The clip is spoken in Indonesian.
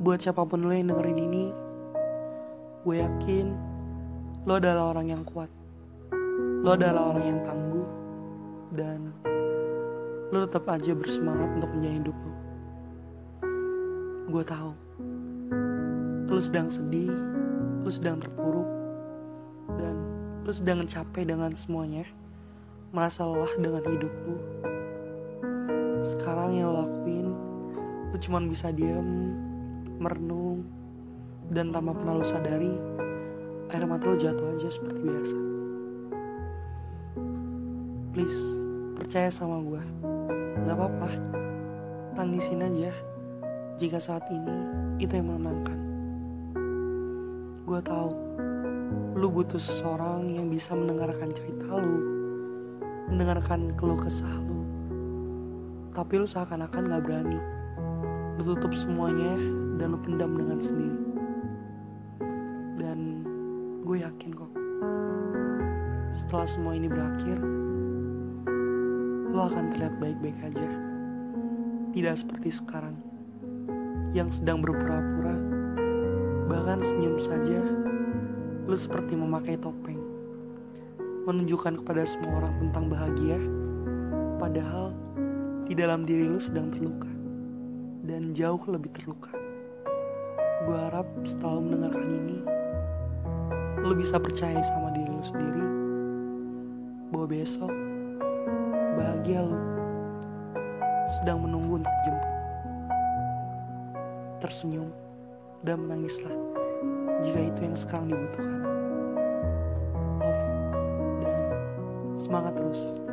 buat siapa pun lo yang dengerin ini, gue yakin lo adalah orang yang kuat. Lo adalah orang yang tangguh dan lo tetap aja bersemangat untuk menjalani hidup lo. Gue tahu lo sedang sedih, lo sedang terpuruk, dan lo sedang capek dengan semuanya, merasa lelah dengan hidup lo. Sekarang yang lo lakuin, lo cuma bisa diam, merenung, dan tanpa pernah lo sadari, air mata lo jatuh aja seperti biasa. Please, percaya sama gue. Gak apa-apa, tangisin aja jika saat ini itu yang menenangkan. Gue tahu, lu butuh seseorang yang bisa mendengarkan cerita lu, mendengarkan keluh kesah lu. Tapi lu seakan-akan gak berani. Lu tutup semuanya dan lu pendam dengan sendiri. Dan gue yakin kok, setelah semua ini berakhir, lo akan terlihat baik-baik aja. Tidak seperti sekarang, yang sedang berpura-pura, bahkan senyum saja, lo seperti memakai topeng, menunjukkan kepada semua orang tentang bahagia, padahal di dalam diri lo sedang terluka, dan jauh lebih terluka. Gue harap setelah mendengarkan ini, lo bisa percaya sama diri lo sendiri, bahwa besok bahagia lo sedang menunggu untuk dijemput. Tersenyum dan menangislah jika itu yang sekarang dibutuhkan. Love you dan semangat terus.